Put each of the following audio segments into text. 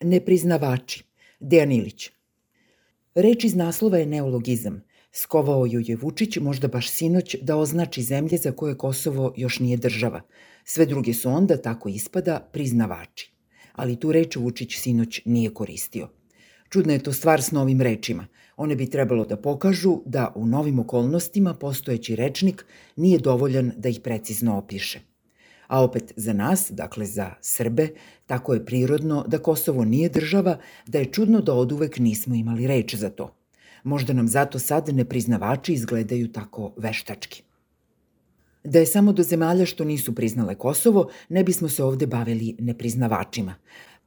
Nepriznavači. Dejan Ilić. Reč iz naslova je neologizam. Skovao ju je Vučić možda baš sinoć da označi zemlje za koje Kosovo još nije država. Sve druge su onda, tako ispada, priznavači. Ali tu reč Vučić sinoć nije koristio. Čudna je to stvar s novim rečima. One bi trebalo da pokažu da u novim okolnostima postojeći rečnik nije dovoljan da ih precizno opiše. A opet za nas, dakle za Srbe, tako je prirodno da Kosovo nije država, da je čudno da oduvek nismo imali reč za to. Možda nam zato sad nepriznavači izgledaju tako veštački. Da je samo do zemalja što nisu priznale Kosovo, ne bismo se ovde bavili nepriznavačima.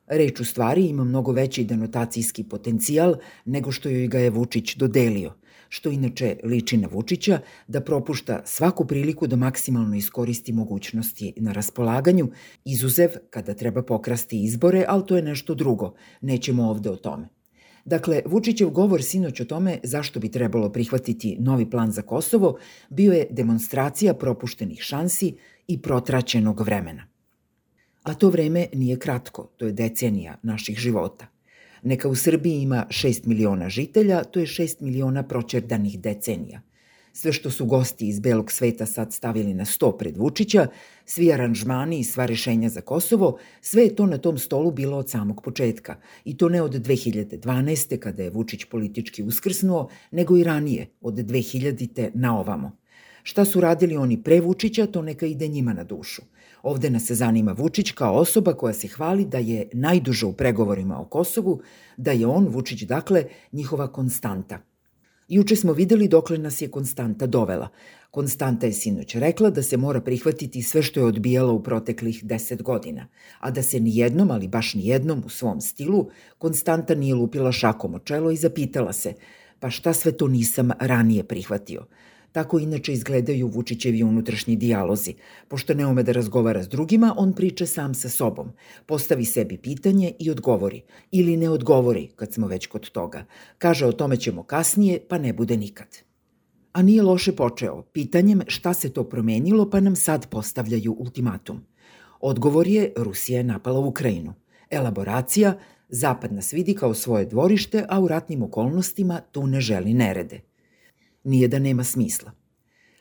Reč u stvari ima mnogo veći denotacijski potencijal nego što joj ga je Vučić dodelio, što inače liči na Vučića da propušta svaku priliku da maksimalno iskoristi mogućnosti na raspolaganju, izuzev kada treba pokrasti izbore, ali to je nešto drugo, nećemo ovde o tome. Dakle, Vučićev govor sinoć o tome zašto bi trebalo prihvatiti novi plan za Kosovo bio je demonstracija propuštenih šansi i protraćenog vremena. A to vreme nije kratko, to je decenija naših života. Neka u Srbiji ima 6 miliona žitelja, to je 6 miliona proćerdanih decenija. Sve što su gosti iz belog sveta sad stavili na sto pred Vučića, svi aranžmani i sva rešenja za Kosovo, sve je to na tom stolu bilo od samog početka. I to ne od 2012. kada je Vučić politički uskrsnuo, nego i ranije, od 2000. na ovamo. Šta su radili oni pre Vučića, to neka ide njima na dušu. Ovde nas se zanima Vučić kao osoba koja se hvali da je najduže u pregovorima o Kosovu, da je on, Vučić, dakle, njihova konstanta. Juče smo videli dokle nas je konstanta dovela. Konstanta je sinoć rekla da se mora prihvatiti sve što je odbijala u proteklih deset godina, a da se ni jednom, ali baš ni jednom u svom stilu, Konstanta nije lupila šakom o čelo i zapitala se, pa šta sve to nisam ranije prihvatio – Tako inače izgledaju Vučićevi unutrašnji dijalozi. Pošto ne ume da razgovara s drugima, on priča sam sa sobom. Postavi sebi pitanje i odgovori. Ili ne odgovori, kad smo već kod toga. Kaže o tome ćemo kasnije, pa ne bude nikad. A nije loše počeo, pitanjem šta se to promenilo, pa nam sad postavljaju ultimatum. Odgovor je Rusija je napala Ukrajinu. Elaboracija, Zapad nas vidi kao svoje dvorište, a u ratnim okolnostima tu ne želi nerede – Nije da nema smisla.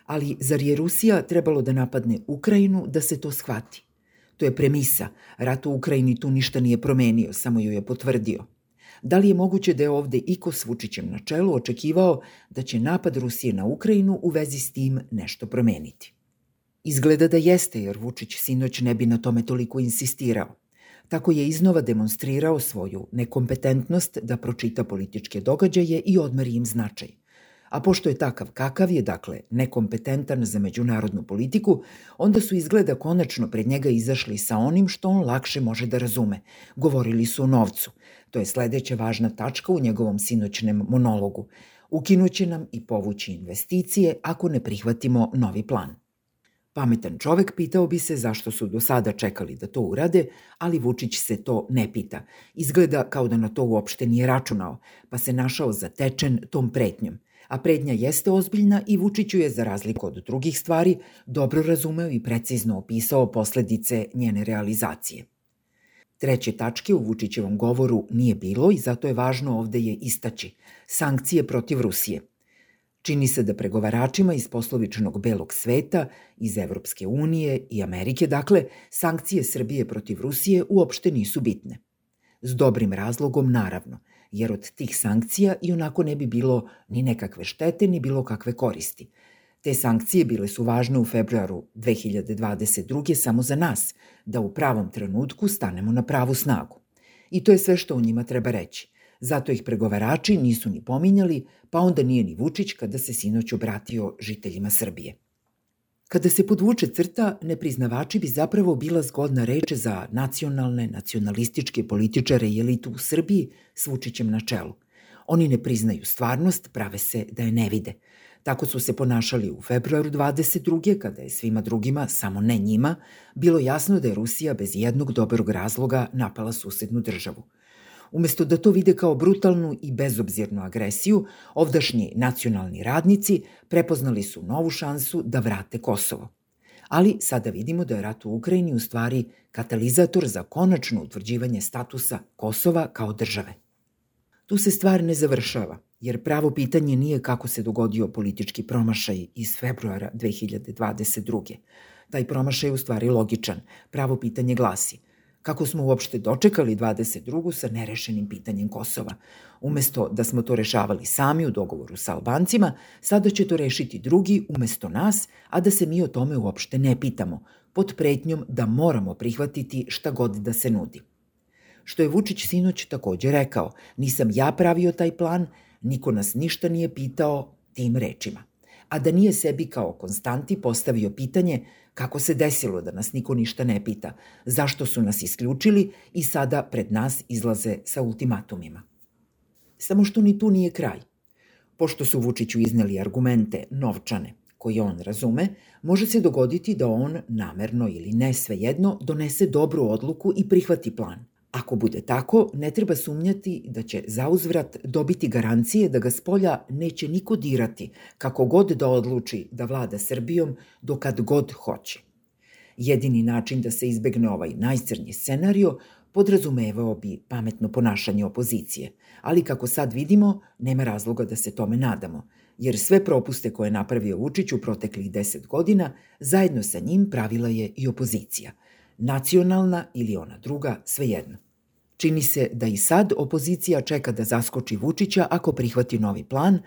Ali zar je Rusija trebalo da napadne Ukrajinu da se to shvati? To je premisa. Rat u Ukrajini tu ništa nije promenio, samo ju je potvrdio. Da li je moguće da je ovde Iko s Vučićem na čelu očekivao da će napad Rusije na Ukrajinu u vezi s tim nešto promeniti? Izgleda da jeste, jer Vučić sinoć ne bi na tome toliko insistirao. Tako je iznova demonstrirao svoju nekompetentnost da pročita političke događaje i odmeri im značaj a pošto je takav kakav je, dakle, nekompetentan za međunarodnu politiku, onda su izgleda konačno pred njega izašli sa onim što on lakše može da razume. Govorili su o novcu. To je sledeća važna tačka u njegovom sinoćnem monologu. Ukinuće nam i povući investicije ako ne prihvatimo novi plan. Pametan čovek pitao bi se zašto su do sada čekali da to urade, ali Vučić se to ne pita. Izgleda kao da na to uopšte nije računao, pa se našao zatečen tom pretnjom – a prednja jeste ozbiljna i Vučiću je, za razliku od drugih stvari, dobro razumeo i precizno opisao posledice njene realizacije. Treće tačke u Vučićevom govoru nije bilo i zato je važno ovde je istaći sankcije protiv Rusije. Čini se da pregovaračima iz poslovičnog belog sveta, iz Evropske unije i Amerike, dakle, sankcije Srbije protiv Rusije uopšte nisu bitne. S dobrim razlogom, naravno – jer od tih sankcija i onako ne bi bilo ni nekakve štete, ni bilo kakve koristi. Te sankcije bile su važne u februaru 2022. samo za nas, da u pravom trenutku stanemo na pravu snagu. I to je sve što u njima treba reći. Zato ih pregovarači nisu ni pominjali, pa onda nije ni Vučić kada se sinoć obratio žiteljima Srbije. Kada se podvuče crta, nepriznavači bi zapravo bila zgodna reč za nacionalne, nacionalističke političare i elitu u Srbiji s Vučićem na čelu. Oni ne priznaju stvarnost, prave se da je ne vide. Tako su se ponašali u februaru 22. kada je svima drugima, samo ne njima, bilo jasno da je Rusija bez jednog dobrog razloga napala susednu državu – Umesto da to vide kao brutalnu i bezobzirnu agresiju, ovdašnji nacionalni radnici prepoznali su novu šansu da vrate Kosovo. ali sada vidimo da je rat u Ukrajini u stvari katalizator za konačno utvrđivanje statusa Kosova kao države. Tu se stvar ne završava, jer pravo pitanje nije kako se dogodio politički promašaj iz februara 2022. Taj promašaj je u stvari logičan. Pravo pitanje glasi – kako smo uopšte dočekali 22. sa nerešenim pitanjem Kosova. Umesto da smo to rešavali sami u dogovoru sa Albancima, sada će to rešiti drugi umesto nas, a da se mi o tome uopšte ne pitamo, pod pretnjom da moramo prihvatiti šta god da se nudi. Što je Vučić sinoć takođe rekao, nisam ja pravio taj plan, niko nas ništa nije pitao tim rečima. A da nije sebi kao konstanti postavio pitanje kako se desilo da nas niko ništa ne pita, zašto su nas isključili i sada pred nas izlaze sa ultimatumima. Samo što ni tu nije kraj. Pošto su Vučiću izneli argumente novčane, koji on razume, može se dogoditi da on, namerno ili ne svejedno, donese dobru odluku i prihvati plan. Ako bude tako, ne treba sumnjati da će zauzvrat dobiti garancije da ga s polja neće niko dirati, kako god da odluči da vlada Srbijom, dokad god hoće. Jedini način da se izbegne ovaj najcrnji scenario podrazumevao bi pametno ponašanje opozicije, ali kako sad vidimo, nema razloga da se tome nadamo, jer sve propuste koje je napravio Vučić u proteklih deset godina, zajedno sa njim pravila je i opozicija – nacionalna ili ona druga, svejedno. Čini se da i sad opozicija čeka da zaskoči Vučića ako prihvati novi plan,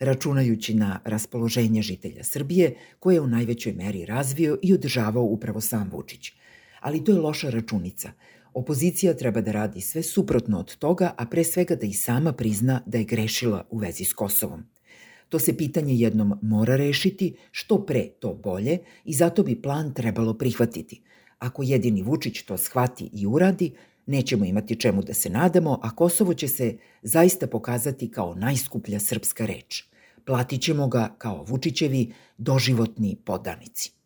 računajući na raspoloženje žitelja Srbije, koje je u najvećoj meri razvio i održavao upravo sam Vučić. Ali to je loša računica. Opozicija treba da radi sve suprotno od toga, a pre svega da i sama prizna da je grešila u vezi s Kosovom. To se pitanje jednom mora rešiti, što pre to bolje i zato bi plan trebalo prihvatiti – Ako jedini Vučić to shvati i uradi, nećemo imati čemu da se nadamo, a Kosovo će se zaista pokazati kao najskuplja srpska reč. Platit ćemo ga kao Vučićevi doživotni podanici.